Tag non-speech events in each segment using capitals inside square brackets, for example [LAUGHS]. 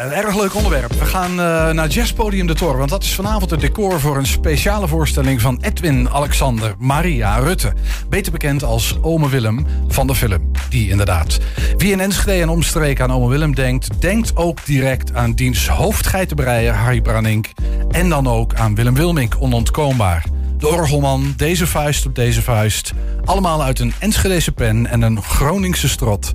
een erg leuk onderwerp. We gaan uh, naar Jazzpodium de Tor, want dat is vanavond het decor voor een speciale voorstelling van Edwin Alexander Maria Rutte. Beter bekend als Ome Willem van de film. Die inderdaad. Wie in Enschede en omstreken aan Ome Willem denkt, denkt ook direct aan diens hoofdgeitenbreier Harry Branink. En dan ook aan Willem Wilmink, onontkoombaar. De orgelman, deze vuist op deze vuist. Allemaal uit een Enschedese pen en een Groningse strot.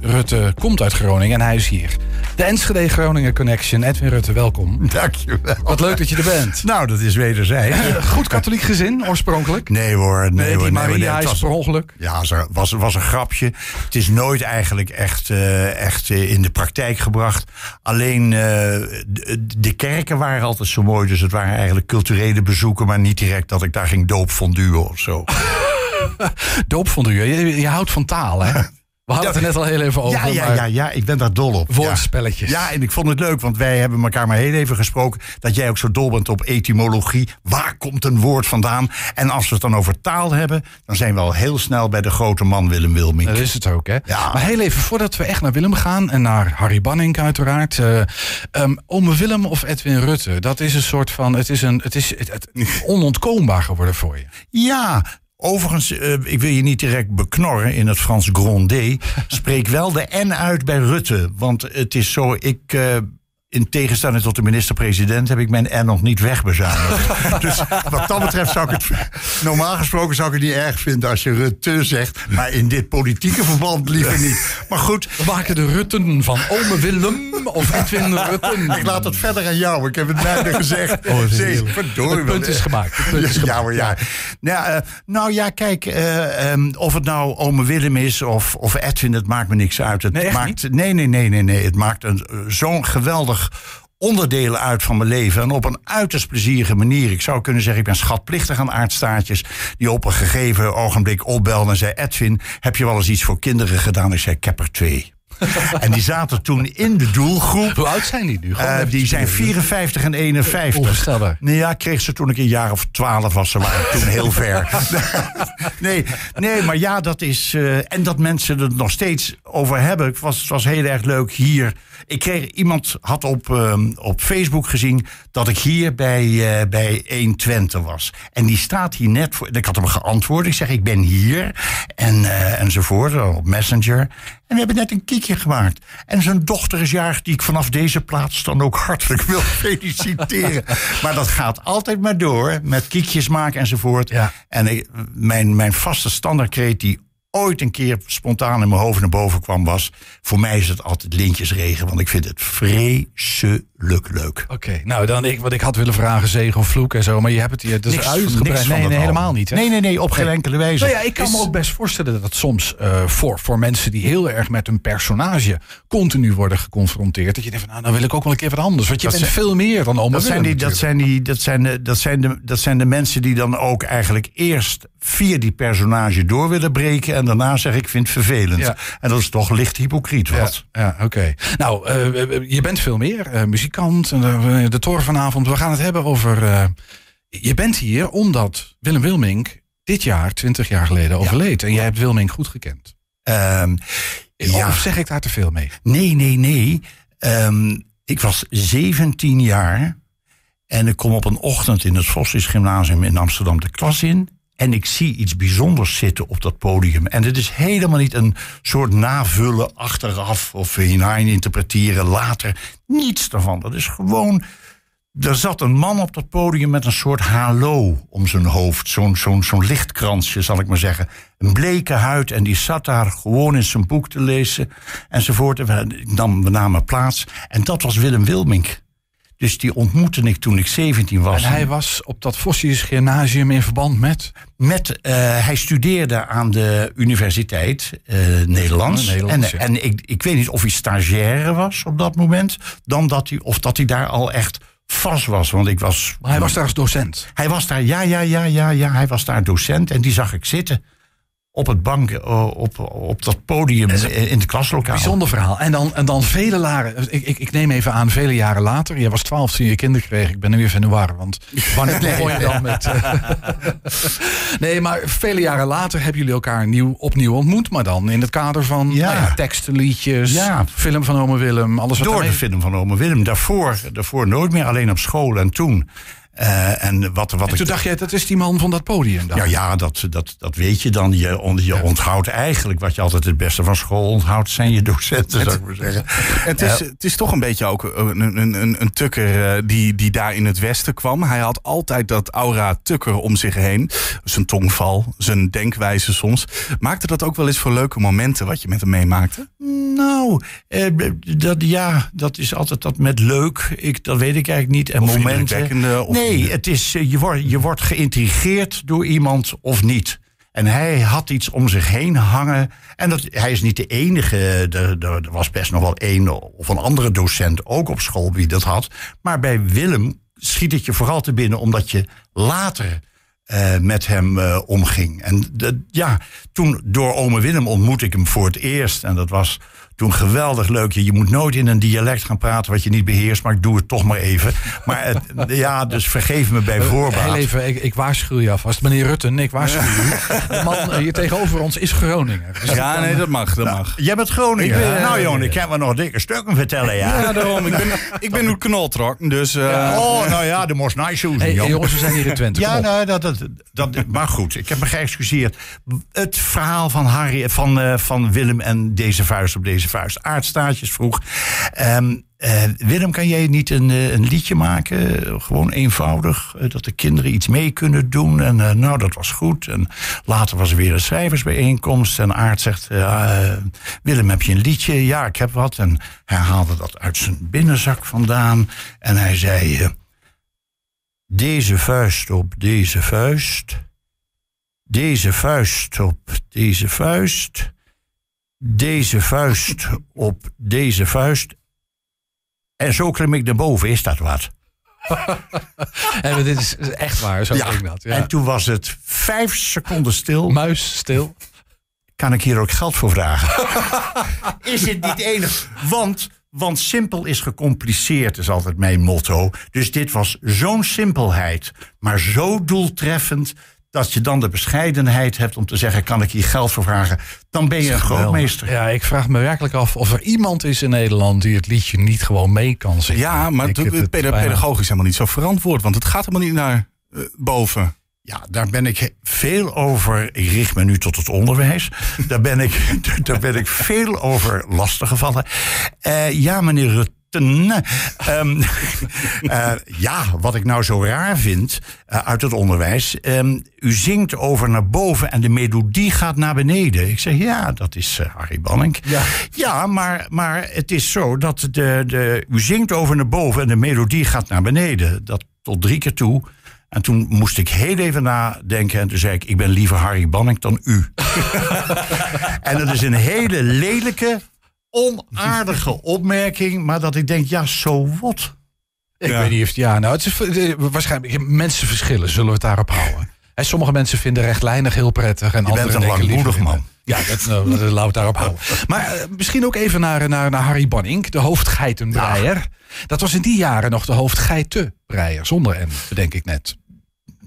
Rutte komt uit Groningen en hij is hier. De Enschede Groningen Connection. Edwin Rutte, welkom. Dankjewel. Wat leuk dat je er bent. [LAUGHS] Nou, dat is wederzijds. Uh, goed katholiek gezin, oorspronkelijk? Nee hoor. Nee, nee hoor, nee, Maria is per ongeluk. Ja, was, was een grapje. Het is nooit eigenlijk echt, uh, echt uh, in de praktijk gebracht. Alleen de, de, kerken waren altijd zo mooi. Dus het waren eigenlijk culturele bezoeken. Maar niet direct dat ik daar ging doopfonduren of zo. [LAUGHS] [LAUGHS] doopfonduren? Je, je houdt van taal, hè? [LAUGHS] We hadden het er net al heel even over. Ja, ja, ja, ja, ik ben daar dol op. Woordspelletjes. Ja. en ik vond het leuk, want wij hebben elkaar maar heel even gesproken. Dat jij ook zo dol bent op etymologie. Waar komt een woord vandaan? En als we het dan over taal hebben, dan zijn we al heel snel bij de grote man Willem Wilmink. Dat is het ook, hè? Ja. Maar heel even, voordat we echt naar Willem gaan en naar Harry Banning uiteraard. Uh, um, ome Willem of Edwin Rutte, dat is een soort van, het is, een, het is het, het onontkoombaar geworden voor je. Ja, Overigens, uh, ik wil je niet direct beknorren in het Frans grondé. [LAUGHS] Spreek wel de N uit bij Rutte. Want het is zo, ik, uh, in tegenstelling tot de minister-president heb ik mijn N nog niet wegbezuinigd. [LAUGHS] dus wat dat betreft zou ik het. Normaal gesproken zou ik het niet erg vinden als je Rutte zegt. Maar in dit politieke verband liever niet. Maar goed. We maken de Rutten van Ome Willem of Edwin [LAUGHS] Rutten. Ik laat het verder aan jou. Ik heb het bijna gezegd. Oh, Zee, het punt is gemaakt. Het punt is ja, gemaakt. ja, ja. Nou, uh, nou ja, kijk. Uh, um, of het nou Ome Willem is of, of Edwin, het maakt me niks uit. Het nee, maakt, nee, nee, nee, nee, nee. Het maakt zo'n geweldig onderdelen uit van mijn leven. En op een uiterst plezierige manier. Ik zou kunnen zeggen, ik ben schatplichtig aan aardstaartjes. Die op een gegeven ogenblik opbelden en zei... Edwin, heb je wel eens iets voor kinderen gedaan? Ik zei, ik heb er twee. [LAUGHS] en die zaten toen in de doelgroep. Hoe oud zijn die nu? Uh, die zijn 54 en 51. Onvoorstelbaar. Nee, ja, kreeg ze toen ik een jaar of 12 was. Ze waren toen heel ver. [LAUGHS] nee, nee, maar ja, dat is... Uh, en dat mensen het nog steeds over hebben. Het was, het was heel erg leuk hier. Ik kreeg, iemand had op, um, op Facebook gezien dat ik hier bij, uh, bij 120 was. En die staat hier net voor. Ik had hem geantwoord. Ik zeg, ik ben hier. En, enzovoort, op Messenger. En we hebben net een kiekje gemaakt. En zijn dochter is jarig, die ik vanaf deze plaats dan ook hartelijk wil [LAUGHS] feliciteren. maar dat gaat altijd maar door, met kiekjes maken enzovoort. Ja. En ik, mijn, mijn vaste standaardkreet die ooit een keer spontaan in mijn hoofd naar boven kwam was... voor mij is het altijd lintjesregen, want ik vind het vreselijk leuk. Oké, okay, nou dan ik, wat ik had willen vragen, zegen of vloek en zo... maar je hebt het hier dus niks, uitgebreid. Nee, nee, helemaal niet. Hè? Nee, nee, nee, op geen enkele wijze. Nou ja, ik kan is... me ook best voorstellen dat soms uh, voor, voor mensen... die heel erg met een personage continu worden geconfronteerd... dat je denkt van, nou, dan wil ik ook wel een keer wat anders. Want je dat bent zijn, veel meer dan Oma dat zijn, die, dat, zijn die, dat, zijn de, dat, zijn de, dat zijn de mensen die dan ook eigenlijk eerst... via die personage door willen breken... en daarna zeg ik, vind het vervelend. Ja. En dat is toch licht hypocriet wat. Ja, ja oké. Okay. Nou, uh, je bent veel meer. Uh, muzikant, uh, de toren vanavond. We gaan het hebben over... je bent hier omdat Willem Wilmink dit jaar, 20 jaar geleden, overleed. Ja. En jij hebt Wilmink goed gekend. Um, ja. Of zeg ik daar te veel mee? Nee, nee, nee. Um, ik was 17 jaar... En ik kom op een ochtend in het Vossisch Gymnasium in Amsterdam de klas in. En ik zie iets bijzonders zitten op dat podium. En het is helemaal niet een soort navullen achteraf of hinein interpreteren later. Niets daarvan. Dat is gewoon. Er zat een man op dat podium met een soort halo om zijn hoofd. Zo'n zo'n zo'n lichtkransje, zal ik maar zeggen. Een bleke huid en die zat daar gewoon in zijn boek te lezen enzovoort. Nam, we namen plaats. En dat was Willem Wilmink. Dus die ontmoette ik toen ik 17 was. En hij was op dat Vossius Gymnasium in verband met? Met, uh, hij studeerde aan de Universiteit uh, Nederlands. Nederlands en ja. en ik, ik weet niet of hij stagiaire was op dat moment. Dan dat hij, of dat hij daar al echt vast was. Want ik was. Maar hij was daar als docent. Hij was daar, ja, ja, ja, ja, ja. Hij was daar docent en die zag ik zitten op het bank, eh, op, op dat podium in het klaslokaal. Bijzonder verhaal. En dan, en dan vele jaren, ik, ik, ik neem even aan, vele jaren later. Je was twaalf toen je kinderen kreeg. Ik ben nu weer van de war, want [LAUGHS] wanneer begon je dan met... eh, [LAUGHS] nee, maar vele jaren later hebben jullie elkaar nieuw, opnieuw ontmoet. Maar dan in het kader van Ja. nou ja, teksten, liedjes, Ja. film van Ome Willem. Alles wat Door de daarmee- film van Ome Willem. Daarvoor, daarvoor nooit meer, alleen op school en toen. Eh, en wat, wat En toen ik dacht je, dat is die man van dat podium dan. Ja, ja dat, dat, dat weet je dan. Je, on- je onthoudt eigenlijk wat je altijd het beste van school onthoudt, zijn je docenten, zou ik maar zeggen. Het is, het is toch een beetje ook een, een, een, een tukker eh, die, die daar in het westen kwam. Hij had altijd dat aura tukker om zich heen. Zijn tongval, zijn denkwijze soms. Maakte dat ook wel eens voor leuke momenten wat je met hem meemaakte? Nou, eh, dat, ja, dat is altijd dat met leuk. Ik, dat weet ik eigenlijk niet. En Of momenten. indrukwekkende, of- nee, het is, eh, je, wordt, je wordt geïntrigeerd door iemand of niet. En hij had iets om zich heen hangen. En dat, hij is niet de enige. Er, er, was best nog wel één of een andere docent ook op school wie dat had. Maar bij Willem schiet het je vooral te binnen omdat je later eh, met hem eh, omging. En de, ja, toen door ome Willem ontmoette ik hem voor het eerst. En dat was toen geweldig leuk. Je, je moet nooit in een dialect gaan praten wat je niet beheerst. Maar ik doe het toch maar even. Maar het, [LAUGHS] ja, dus vergeef me bij voorbaat. Heel even, ik, ik waarschuw je alvast. Meneer Rutten, ik waarschuw [LAUGHS] u. De man eh, hier tegenover ons is Groninger. Dus Ja, nee, eh, dat mag, dat mag. Jij bent Groningen. Ik ben- nou jongen, ik kan me nog dikke stukken vertellen, ja. Ja, daarom. Ik ben, ik ben nu knoltrokken, dus... eh, Oh, nou ja, de moest nice shoes. Hey, jongen. jongens, we zijn hier in Twente. Ja, nou, dat, dat, dat, maar goed, ik heb me geëxcuseerd. Het verhaal van, Harry, van, eh, van Willem en deze vuist op deze vuist. Aardstaartjes vroeg. Ehm, eh, Willem, kan jij niet een, eh, een liedje maken? Gewoon eenvoudig. eh, dat de kinderen iets mee kunnen doen. En nou, dat was goed. En later was er weer een schrijversbijeenkomst. En Aard zegt: Willem, heb je een liedje? Ja, ik heb wat. En hij haalde dat uit zijn binnenzak vandaan. En hij zei. deze vuist op deze vuist. Deze vuist op deze vuist. Deze vuist op deze vuist. En zo klim ik naar boven. Is dat wat? [LAUGHS] En dit is echt waar, zo ging dat. Ja. En toen was het vijf seconden stil. Muis stil. Kan ik hier ook geld voor vragen? [LAUGHS] is het niet enig? Want, want simpel is gecompliceerd, is altijd mijn motto. Dus dit was zo'n simpelheid, maar zo doeltreffend. Dat je dan de bescheidenheid hebt om te zeggen: kan ik hier geld voor vragen? Dan ben je een grootmeester. Ja, ik vraag me werkelijk af of er iemand is in Nederland die het liedje niet gewoon mee kan zingen. ja, maar het, het het bijna- pedagogisch helemaal niet zo verantwoord. Want het gaat helemaal niet naar eh, boven. Ja, daar ben ik veel over. Ik richt me nu tot het onderwijs. Daar ben ik, [LAUGHS] daar ben ik veel over lastiggevallen. Eh ja, meneer Rutten. Ehm, [LAUGHS] eh, ja, wat ik nou zo raar vind eh, uit het onderwijs. ehm, u zingt over naar boven en de melodie gaat naar beneden. Ik zeg ja, dat is eh, Harry Banning. Ja. Ja, maar, maar het is zo dat de, de, u zingt over naar boven en de melodie gaat naar beneden. Dat tot drie keer toe. En toen moest ik heel even nadenken. En toen zei ik, ik ben liever Harry Banning dan u. [LAUGHS] en dat is een hele lelijke, onaardige opmerking. Maar dat ik denk, ja, zo wat. Ik Ja. weet niet of ja, nou, het is waarschijnlijk mensen verschillen, zullen we het daarop houden. Hè, sommige mensen vinden rechtlijnig heel prettig en Je anderen bent een langmoedig man. Ja, dat, nou, dat- daarop houden. Maar eh, misschien ook even naar, naar, naar Harry Banning, de hoofdgeitenbreier. Dat was in die jaren nog de hoofdgeitenbreier, zonder N, bedenk ik net.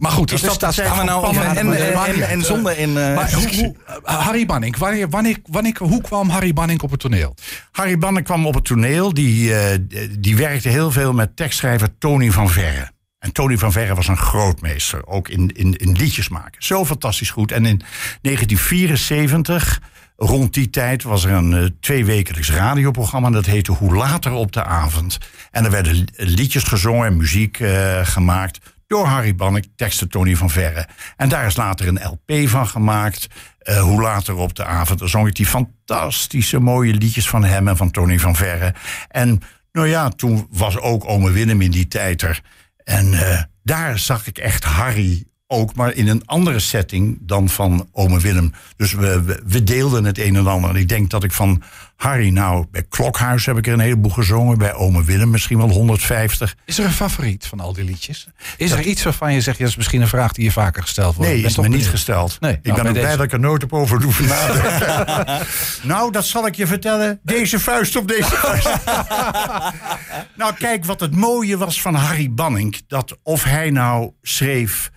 Maar goed, Is dat, dat Gaan we nou over en, en, zonder in... Maar hoe, hoe- Harry Banning, wanneer, wanneer, wanneer, hoe kwam Harry Banning op het toneel? Harry Banning kwam op het toneel. Die, eh, die werkte heel veel met tekstschrijver Tony van Verre. En Tony van Verre was een grootmeester, ook in, in, in liedjes maken. Zo fantastisch goed. En in 1974, rond die tijd, was er een eh, tweewekelijks radioprogramma. Dat heette Hoe Later op de Avond. En er werden li- liedjes gezongen en muziek gemaakt door Harry Bannek, teksten Tony van Verre. En daar is later een LP van gemaakt. eh, hoe later op de avond. Dan zong ik die fantastische mooie liedjes van hem en van Tony van Verre. En nou ja, toen was ook ome Willem in die tijd er. En eh, daar zag ik echt Harry ook, maar in een andere setting dan van ome Willem. Dus we, we, we deelden het een en ander. En ik denk dat ik van Harry, nou, bij Klokhuis heb ik er een heleboel gezongen. Bij ome Willem misschien wel 150. Is er een favoriet van al die liedjes? Is er iets waarvan je zegt, ja, dat is misschien een vraag die je vaker gesteld wordt? Nee, is me niet benieuwd. gesteld. Nee, ik nou, ben ook blij dat ik er nooit op over hoef nadenken. [LAUGHS] [LAUGHS] nou, dat zal ik je vertellen. Deze vuist op deze vuist. [LAUGHS] nou, kijk, wat het mooie was van Harry Banning... dat of hij nou schreef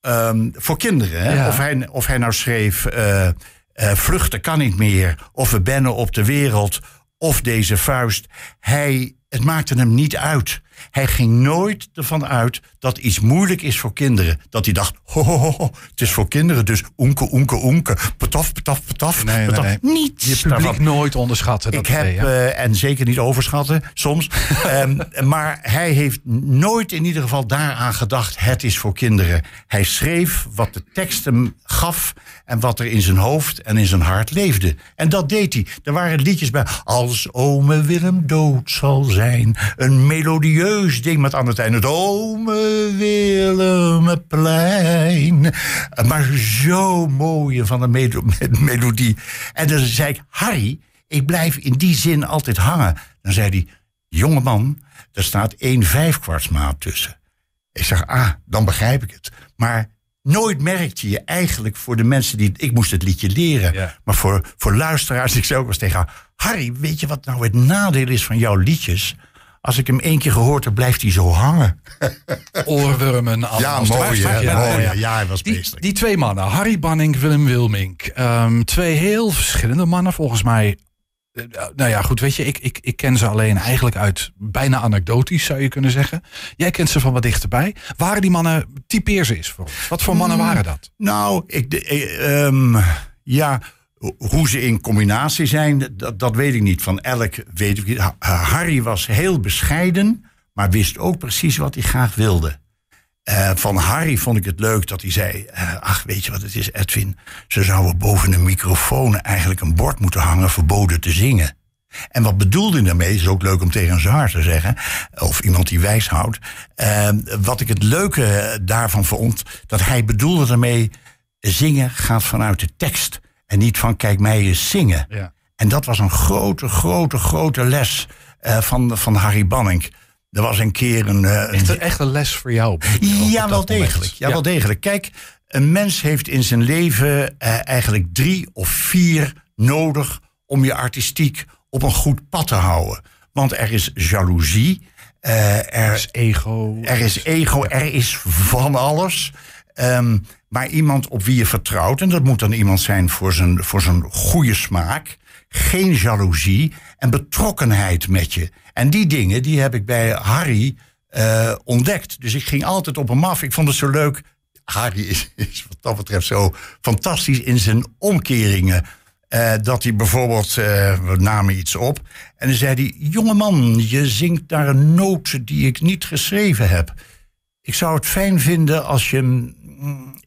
ehm, voor kinderen... Hè, Ja. of, hij, of hij nou schreef... eh, eh, vluchten kan niet meer, of we bennen op de wereld... of deze vuist. Hij, het maakte hem niet uit. Hij ging nooit ervan uit dat iets moeilijk is voor kinderen. Dat hij dacht, ho, ho, het is voor kinderen, dus oenke, oenke, oenke. Petaf, petaf, petaf. Nee, petaf. nee. Niets Je publiek daarvan. nooit onderschatten. Dat Ik heb, idee, ja. eh, en zeker niet overschatten soms. [LAUGHS] Ehm, maar hij heeft nooit in ieder geval daaraan gedacht: het is voor kinderen. Hij schreef wat de tekst hem gaf en wat er in zijn hoofd en in zijn hart leefde. En dat deed hij. Er waren liedjes bij. Als ome Willem dood zal zijn. Een melodieus ding met aan het einde. Ome Willemeplein. Maar zo mooie van melo- melodie. En dan zei ik, Harry, ik blijf in die zin altijd hangen. Dan zei hij, jongeman, er staat één vijfkwartsmaat tussen. Ik zeg, ah, dan begrijp ik het. Maar nooit merkte je eigenlijk voor de mensen die... Ik moest het liedje leren. Ja. Maar voor, voor luisteraars, [LAUGHS] ik zei ook eens tegen haar... Harry, weet je wat nou het nadeel is van jouw liedjes? Als ik hem één keer gehoord heb, blijft hij zo hangen. [LAUGHS] Oorwormen. mooi, Ja, ja, Mooi, ja. hè? Ja, hij was Die, die twee mannen, Harry Banning, Willem Wilmink. Ehm, twee heel verschillende mannen volgens mij. Eh, nou ja, goed, weet je, ik, ik, ik ken ze alleen eigenlijk uit bijna anekdotisch, zou je kunnen zeggen. Jij kent ze van wat dichterbij. Waren die mannen, typeer ze eens voor ons. Wat voor mannen waren dat? Nou, ik, de- eh, ehm, ja, ho- hoe ze in combinatie zijn, dat, dat weet ik niet. Van elk weet ik niet. Ha- Harry was heel bescheiden, maar wist ook precies wat hij graag wilde. Eh, van Harry vond ik het leuk dat hij zei: eh, Ach, weet je wat het is, Edwin? Ze zouden boven een microfoon eigenlijk een bord moeten hangen, verboden te zingen. En wat bedoelde hij daarmee? Is ook leuk om tegen een zaar te zeggen. Of iemand die wijs houdt. Eh, wat ik het leuke daarvan vond. Dat hij bedoelde daarmee. Zingen gaat vanuit de tekst. En niet van kijk mij eens zingen. Ja. En dat was een grote, grote, grote les eh, van, van Harry Banning. Er was een keer een. een Echt, een- echt een les voor jou. ja, wel degelijk. Ja, wel degelijk. Kijk, een mens heeft in zijn leven eh, eigenlijk drie of vier nodig om je artistiek op een goed pad te houden. Want er is jaloezie, eh, er, Er is ego. er is ego, er is van alles. Ehm, maar iemand op wie je vertrouwt, en dat moet dan iemand zijn voor zijn, voor zijn goede smaak, geen jaloezie en betrokkenheid met je. En die dingen die heb ik bij Harry eh, ontdekt. Dus ik ging altijd op hem af. Ik vond het zo leuk. Harry is, is wat dat betreft zo fantastisch in zijn omkeringen. Eh, dat hij bijvoorbeeld, eh, we namen iets op. En dan zei hij: Jongeman, je zingt daar een noot die ik niet geschreven heb. Ik zou het fijn vinden als je.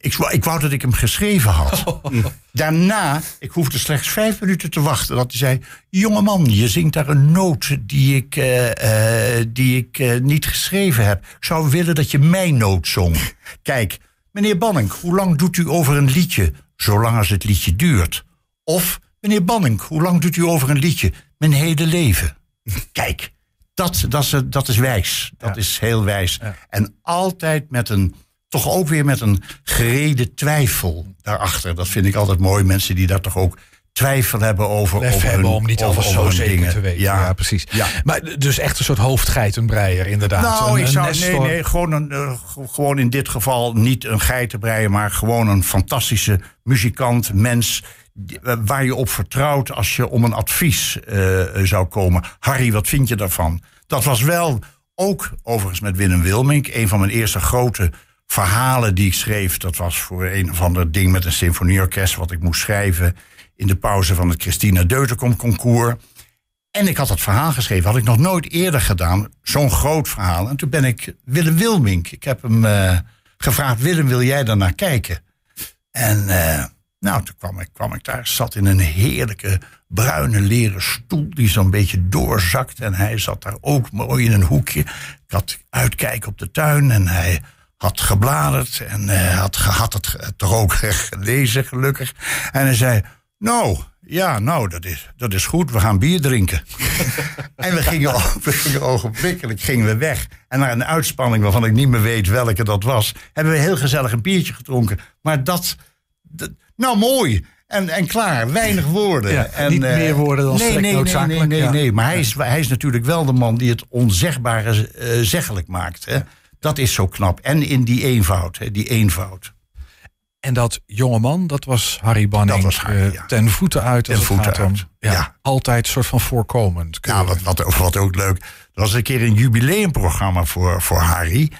Ik, wou- ik wou dat ik hem geschreven had. [LAUGHS] Daarna, ik hoefde slechts vijf minuten te wachten, dat hij zei: Jongeman, je zingt daar een noot die ik, eh, eh, die ik eh, niet geschreven heb. Ik zou willen dat je mijn noot zong. [LAUGHS] Kijk, meneer Banning, hoe lang doet u over een liedje? Zolang als het liedje duurt. Of, meneer Banning, hoe lang doet u over een liedje? Mijn hele leven. [LAUGHS] Kijk, dat, dat, is, dat is wijs. Dat is heel wijs. En altijd met een, toch ook weer met een gereden twijfel daarachter. Dat vind ik altijd mooi. Mensen die daar toch ook twijfel hebben over. Lef over hebben hun- om niet over- zo over hun zeker dingen. te weten. Ja, precies. Ja. Maar dus echt een soort hoofdgeitenbreier inderdaad. Nou, Een- ik zou, nee, nee, gewoon, een, eh, gewoon in dit geval niet een geitenbreier, maar gewoon een fantastische muzikant, mens. eh, Waar je op vertrouwt als je om een advies eh, zou komen. Harry, wat vind je daarvan? Dat was wel ook overigens met Willem Wilmink. Een van mijn eerste grote verhalen die ik schreef. Dat was voor een of ander ding met een symfonieorkest. Wat ik moest schrijven in de pauze van het Christina Deutenkom concours. En ik had dat verhaal geschreven, had ik nog nooit eerder gedaan. Zo'n groot verhaal. En toen ben ik Willem Wilmink. Ik heb hem eh, gevraagd: Willem, wil jij daar naar kijken? En eh, nou, toen kwam ik, kwam ik daar. Zat in een heerlijke bruine leren stoel die zo'n beetje doorzakt. En hij zat daar ook mooi in een hoekje. Ik had uitkijk op de tuin en hij had gebladerd en eh, had, had het toch ook [LAUGHS] gelezen, gelukkig. En hij zei, nou, ja, nou, dat is, dat is goed, we gaan bier drinken. [LAUGHS] en we gingen, we gingen ogenblikkelijk gingen we weg. En naar een uitspanning waarvan ik niet meer weet welke dat was... hebben we heel gezellig een biertje gedronken. Maar dat, dat nou mooi... En, en klaar, weinig woorden. Ja, en, niet eh, meer woorden dan nee, nee, nee, noodzakelijk, Nee, nee, ja. nee. Maar hij is, hij is natuurlijk wel de man die het onzegbare eh, zeggelijk maakt. Hè? Dat is zo knap. En in die eenvoud. Hè? Die eenvoud. En dat jonge man, dat was Harry Banning. Dat was Harry, eh, ja. ten voeten uit. Ten het voeten om- uit, Ja, ja. Altijd een soort van voorkomend. Ja, wat, wat, wat ook leuk. Er was een keer een jubileumprogramma voor, voor Harry.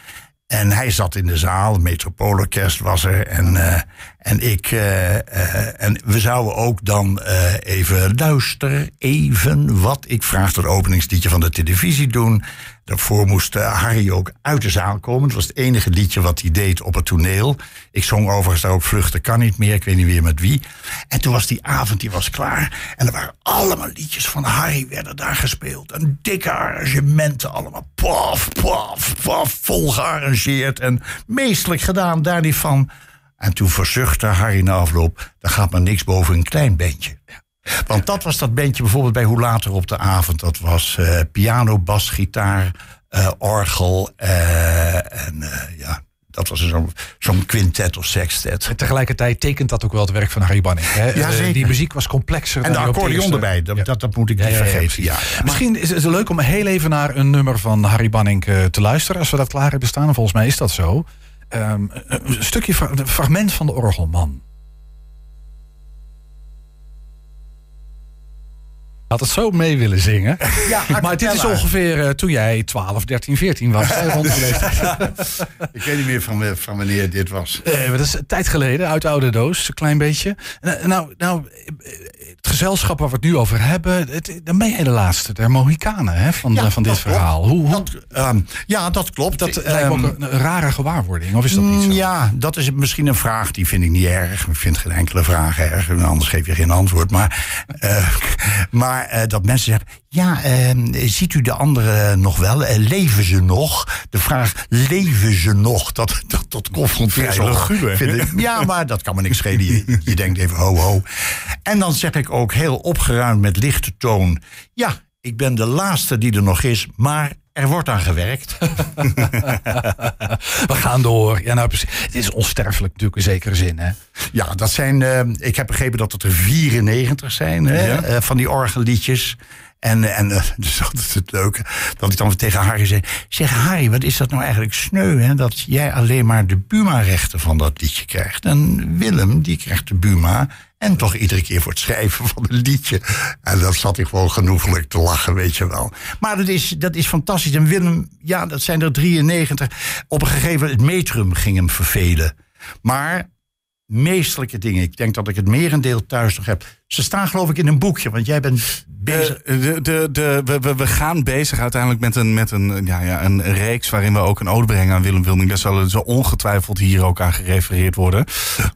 En hij zat in de zaal, het Metropoolorkest was er. En, eh, en, ik, eh, en we zouden ook dan even luisteren, even wat ik vraag het openingsliedje van de televisie doen. Daarvoor moest eh, Harry ook uit de zaal komen. Het was het enige liedje wat hij deed op het toneel. Ik zong overigens daar ook Vluchten kan niet meer. Ik weet niet meer met wie. En toen was die avond, die was klaar. En er waren allemaal liedjes van Harry werden daar gespeeld. En dikke arrangementen allemaal. Paf, paf, paf. Vol gearrangeerd. En meestelijk gedaan, daar niet van. En toen verzuchtte Harry na afloop. Daar gaat maar niks boven een klein bandje. Want dat was dat bandje bijvoorbeeld bij Hoe Later op de Avond. Dat was eh, piano, bas, gitaar, eh, orgel. eh, en eh, ja, dat was zo'n zo'n quintet of sextet. En tegelijkertijd tekent dat ook wel het werk van Harry Banning. Hè? Ja, zeker. Die muziek was complexer. En de dan accordeon eerste- erbij, dat, Ja. dat, dat moet ik niet ja, ja, vergeten. Ja. Misschien is het leuk om heel even naar een nummer van Harry Banning eh, te luisteren. Als we dat klaar hebben staan. En volgens mij is dat zo. Ehm, een stukje, een fragment van de Orgelman. Had het zo mee willen zingen. Ja, [LAUGHS] maar dit is ongeveer eh, toen jij 12, 13, 14 was. [LAUGHS] Ik weet niet meer van, eh, van wanneer dit was. Eh, dat is een tijd geleden, uit oude doos, een klein beetje. Nou, nou, het gezelschap waar we het nu over hebben, het, dan ben jij de laatste, de Mohikanen hè, van, Ja, van dit klopt. verhaal. Hoe, hoe, Dat, ehm, ja, dat klopt. dat Ehm, lijkt me ook een, een rare gewaarwording, of is dat niet zo? Ja, dat is misschien een vraag die vind ik niet erg. Ik vind geen enkele vraag erg, anders geef je geen antwoord. Maar, [LAUGHS] maar eh, dat mensen zeggen, ja, eh, ziet u de anderen nog wel? Eh, leven ze nog? De vraag, leven ze nog? Dat, dat, dat confronteert Ja, maar dat kan me niks schelen. Je, je denkt even ho, ho. En dan zeg ik ook heel opgeruimd met lichte toon... ja, ik ben de laatste die er nog is, maar er wordt aan gewerkt. [LAUGHS] We gaan door. Ja, nou. Het is onsterfelijk natuurlijk in zekere zin. Hè? Ja, dat zijn. eh, ik heb begrepen dat het er 94 zijn hè, Ja. eh, van die orgelliedjes. En, en eh, [LAUGHS] dus dat is het leuke. Dat ik dan tegen Harry zei: Zeg Harry, wat is dat nou eigenlijk sneu? Hè, dat jij alleen maar de Buma-rechten van dat liedje krijgt. En Willem, die krijgt de Buma. En toch iedere keer voor het schrijven van een liedje. En dat zat ik gewoon genoeglijk te lachen, weet je wel. Maar dat is, dat is fantastisch. En Willem, ja, dat zijn er 93. Op een gegeven moment, het metrum ging hem vervelen. Maar meestelijke dingen. Ik denk dat ik het merendeel thuis nog heb. Ze staan geloof ik in een boekje, want jij bent bezig. Eh, de, de, de, we, we, we gaan bezig uiteindelijk met een, met een, ja, ja, een reeks waarin we ook een ode brengen aan Willem Wilming. Daar zal zo ongetwijfeld hier ook aan gerefereerd worden.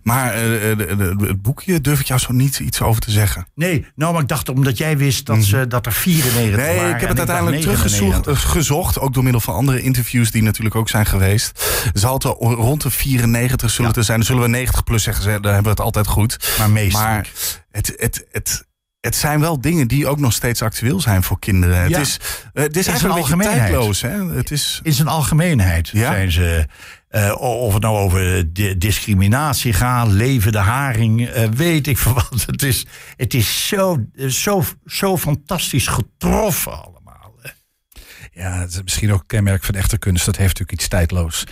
Maar eh, de- de- de- het boekje durf ik jou zo niet iets over te zeggen. nee, nou, maar ik dacht omdat jij wist dat, ze, dat er 94 Mhm. Nee, waren. ik heb het uiteindelijk 99. teruggezocht, gezocht, ook door middel van andere interviews die natuurlijk ook zijn geweest. Zal het er rond de 94 zullen Ja. er zijn. Dan zullen we 90 plus zeggen, dan hebben we het altijd goed. Maar. Maar het, het, het, het zijn wel dingen die ook nog steeds actueel zijn voor kinderen. Het is, eh, het is een algemeenheid. tijdloos. Hè? Het is, in zijn algemeenheid Ja? zijn ze. eh, of het nou over di- discriminatie gaat, leven de haring, eh, weet ik veel wat. Het is, het is zo, zo, zo fantastisch getroffen allemaal. Ja, het is misschien ook een kenmerk van echte kunst. Dat heeft natuurlijk iets tijdloos.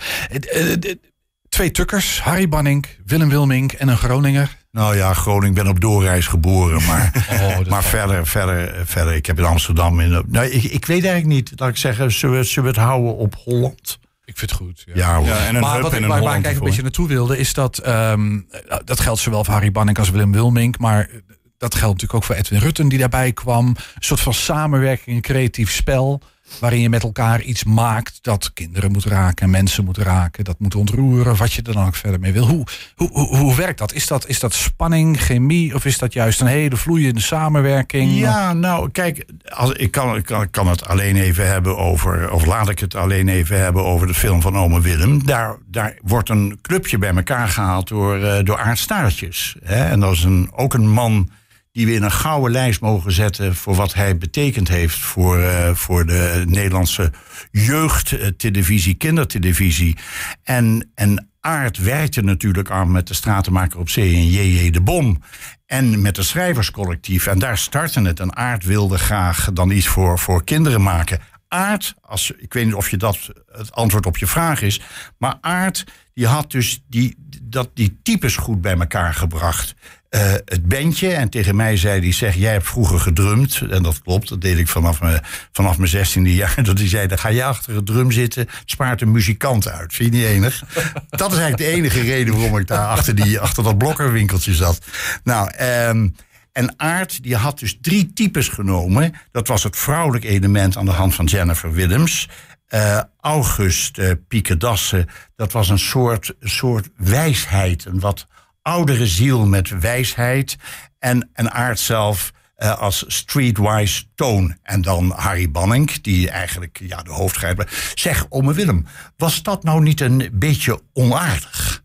Twee tukkers, Harry Banning, Willem Wilming en een Groninger. Nou ja, Groningen, ik ben op doorreis geboren, maar, [LAUGHS] Oh, dat maar verder, verder, verder. Ik heb in Amsterdam. In, nou, ik, ik weet eigenlijk niet. Laat ik zeggen, zullen we, zullen we het houden op Holland? Ik vind het goed. Ja, ja, en een maar hub wat ik, een waar, waar ik eigenlijk een beetje naartoe wilde, is dat. ehm, dat geldt zowel voor Harry Banning als Willem Wilming. Maar dat geldt natuurlijk ook voor Edwin Rutten, die daarbij kwam. Een soort van samenwerking, een creatief spel. Waarin je met elkaar iets maakt dat kinderen moet raken en mensen moet raken, dat moet ontroeren, wat je er dan ook verder mee wil. Hoe, hoe, hoe, hoe werkt dat? Is, dat? is dat spanning, chemie of is dat juist een hele vloeiende samenwerking? Ja, nou kijk, als, ik, kan, ik, kan, ik kan het alleen even hebben over, of laat ik het alleen even hebben over de film van Ome Willem. Daar, daar wordt een clubje bij elkaar gehaald door, uh, door Aart Staartjes. Hè? En dat is een, ook een man die we in een gouden lijst mogen zetten voor wat hij betekend heeft voor, uh, voor de Nederlandse jeugdtelevisie, kindertelevisie. En, en Aard werkte natuurlijk aan met de Stratenmaker op Zee en J.J. de Bom. En met het schrijverscollectief. En daar startte het. En Aard wilde graag dan iets voor, voor kinderen maken. Aard, als, ik weet niet of je dat het antwoord op je vraag is. Maar Aard, die had dus die, dat, die types goed bij elkaar gebracht. Uh, het bandje. En tegen mij zei hij, zeg, jij hebt vroeger gedrumd. En dat klopt, dat deed ik vanaf mijn, vanaf mijn zestiende jaar. [LAUGHS] Dat hij zei, dan ga je achter het drum zitten. Het spaart een muzikant uit. Vind je niet enig? [LAUGHS] dat is eigenlijk de enige reden waarom ik daar achter, die, achter dat blokkerwinkeltje zat. Nou, um, en Aard die had dus drie types genomen. Dat was het vrouwelijk element aan de hand van Jennifer Willems. Uh, August uh, Pieke Dassen, dat was een soort, soort wijsheid. Een wat oudere ziel met wijsheid. En, en Aard zelf uh, als streetwise toon. En dan Harry Banning, die eigenlijk ja, de hoofdgrijper. Zeg, ome Willem, was dat nou niet een beetje onaardig?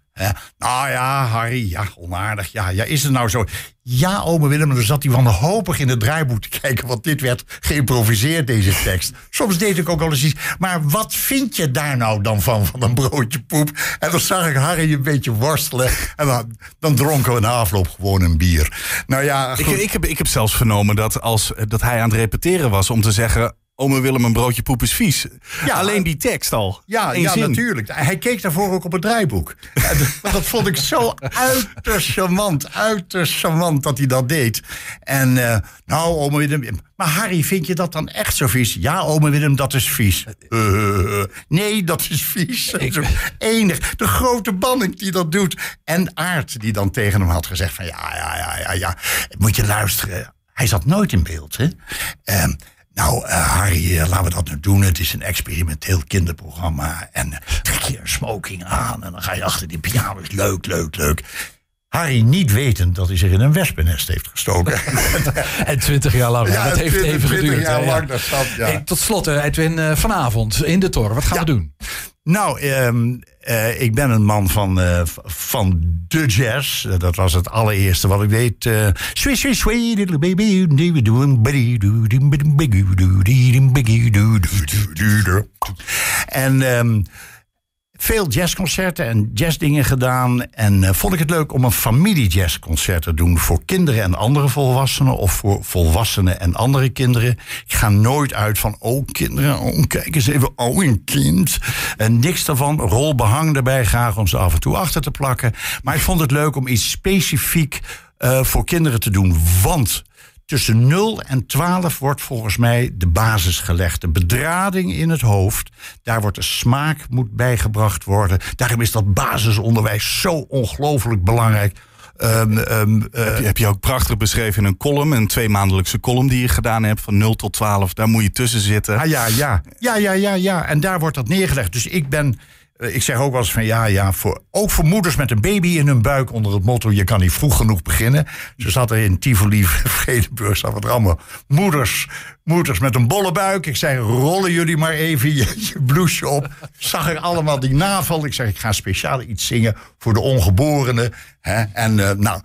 Nou ja, Harry, ja, onaardig. Ja, ja, is het nou zo? Ja, ome Willem, dan zat hij wanhopig in het draaiboek te kijken... want dit werd geïmproviseerd, deze tekst. Soms deed ik ook al eens iets. Maar wat vind je daar nou dan van, van een broodje poep? En dan zag ik Harry een beetje worstelen. En dan, dan dronken we na afloop gewoon een bier. Nou ja, ik, ik, heb, ik heb zelfs vernomen dat, als, dat hij aan het repeteren was... om te zeggen, Ome Willem een broodje poep is vies. Ja, Alleen die tekst al. Ja, ja natuurlijk. Hij keek daarvoor ook op het draaiboek. [LAUGHS] dat vond ik zo uiterst charmant. Uiterst charmant dat hij dat deed. En uh, nou, ome Willem... Maar Harry, vind je dat dan echt zo vies? Ja, ome Willem, dat is vies. Uh, nee, dat is vies. Ik... Enig. De grote banning die dat doet. En Aard die dan tegen hem had gezegd van... Ja, ja, ja, ja, ja. Moet je luisteren. Hij zat nooit in beeld, hè. Uh, nou, uh, Harry, uh, laten we dat nu doen. Het is een experimenteel kinderprogramma. En trek je een smoking aan en dan ga je achter die piano. Leuk, leuk, leuk. Harry niet wetend dat hij zich in een wespennest heeft gestoken. [LAUGHS] en twintig jaar lang. Ja, dat heeft 20, even geduurd. Jaar ja. lang, dat ja. hey, tot slot, Edwin, vanavond in de toren. Wat gaan we doen? Nou, um, uh, ik ben een man van, uh, van de jazz. Uh, dat was het allereerste wat ik deed. Sweet, sweet, sweet, little baby. En um, veel jazzconcerten en jazzdingen gedaan. En uh, vond ik het leuk om een familiejazzconcert te doen voor kinderen en andere volwassenen. Of voor volwassenen en andere kinderen. Ik ga nooit uit van, oh kinderen, oh kijk eens even, oh een kind. En niks daarvan, rolbehang erbij graag om ze af en toe achter te plakken. Maar ik vond het leuk om iets specifiek uh, voor kinderen te doen. Want Tussen 0 en 12 wordt volgens mij de basis gelegd. De bedrading in het hoofd. Daar wordt de smaak moet bijgebracht worden. Daarom is dat basisonderwijs zo ongelooflijk belangrijk. Um, um, uh, heb, je, heb, je, ook prachtig beschreven in een column, een tweemaandelijkse column die je gedaan hebt van 0 tot 12. Daar moet je tussen zitten. Ah, ja, ja, ja, ja, ja, ja. En daar wordt dat neergelegd. Dus ik ben ik zeg ook wel eens van ja, ja, voor, ook voor moeders met een baby in hun buik onder het motto: je kan niet vroeg genoeg beginnen. Ze zat er in Tivoli, [LAUGHS] Vredenburg, zat er allemaal moeders, moeders met een bolle buik. Ik zeg: rollen jullie maar even je, [LAUGHS] je blouseje op. Zag ik allemaal die naval. Ik zeg: ik ga speciaal iets zingen voor de ongeborenen. Hè? En uh, nou,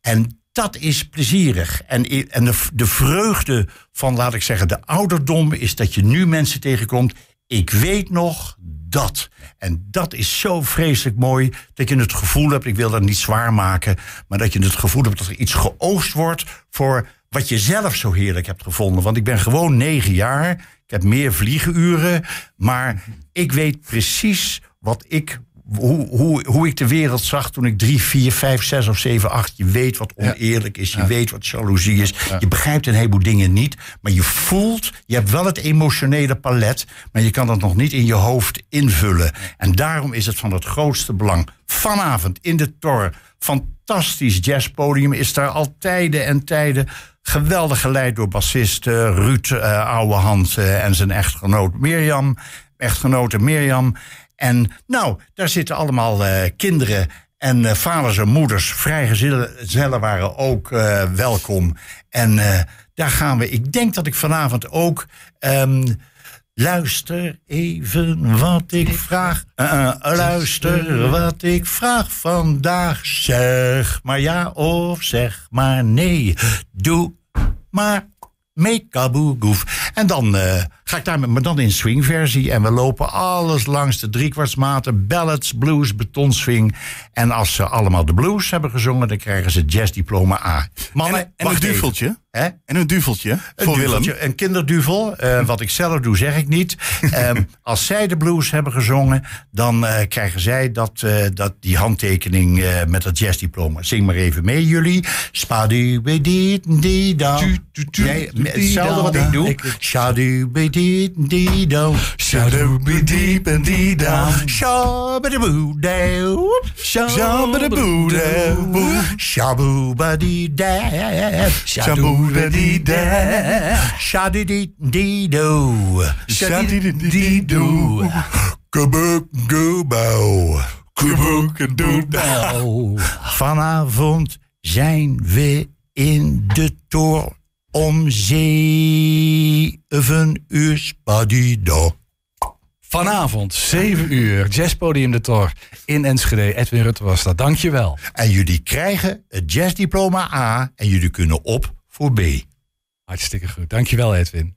en dat is plezierig. En, en de, de vreugde van, laat ik zeggen, de ouderdom is dat je nu mensen tegenkomt. Ik weet nog dat. En dat is zo vreselijk mooi dat je het gevoel hebt, ik wil dat niet zwaar maken, maar dat je het gevoel hebt dat er iets geoogst wordt voor wat je zelf zo heerlijk hebt gevonden. Want ik ben gewoon negen jaar, ik heb meer vliegenuren, maar ik weet precies wat ik hoe, hoe, hoe ik de wereld zag toen ik drie, vier, vijf, zes of zeven, acht. Je weet wat oneerlijk is. Je weet wat jaloezie is. Je begrijpt een heleboel dingen niet. Maar je voelt, je hebt wel het emotionele palet. Maar je kan dat nog niet in je hoofd invullen. En daarom is het van het grootste belang. Vanavond in de Tor. Fantastisch jazzpodium. Is daar al tijden en tijden geweldig geleid door bassist eh, Ruud uh, Ouwehand uh, en zijn echtgenoot Mirjam. Echtgenote Mirjam. En nou, daar zitten allemaal kinderen en vaders en moeders. Vrijgezellen waren ook welkom. En daar gaan we. Ik denk dat ik vanavond ook. Um, luister even wat ik vraag. Luister wat ik vraag vandaag. Zeg maar ja of zeg maar nee. Doe maar Make-a-boo-goof. En dan ga ik daar met me dan in swingversie. En we lopen alles langs de driekwartsmaten. Ballads, blues, betonswing. En als ze allemaal de blues hebben gezongen... dan krijgen ze jazzdiploma A. Mannen, en, en een duveltje. Hè? En een duveltje een voor duveltje, Willem. Een kinderduvel. Uh, wat ik zelf doe, zeg ik niet. um, [LAUGHS] als zij de blues hebben gezongen... dan uh, krijgen zij dat, uh, dat, die handtekening met het jazzdiploma. Zing maar even mee, jullie. Spadu, di di da. Nee, hetzelfde wat ik doe. Shadu, da. Da. Shabadaboo da. Shabadaboo da. Shabu, di da. Shabu. Shadidee Shadidee-do. Shadidee-do. Kubuk-goebouw. Kubuk-doebouw. Vanavond zijn we in de toren om zeven uur spadido. Vanavond, 7 uur, Jazzpodium de Tor in Enschede. Edwin Rutte was dat, dankjewel. En jullie krijgen het jazzdiploma A en jullie kunnen op voor B. Hartstikke goed. Dankjewel, Edwin.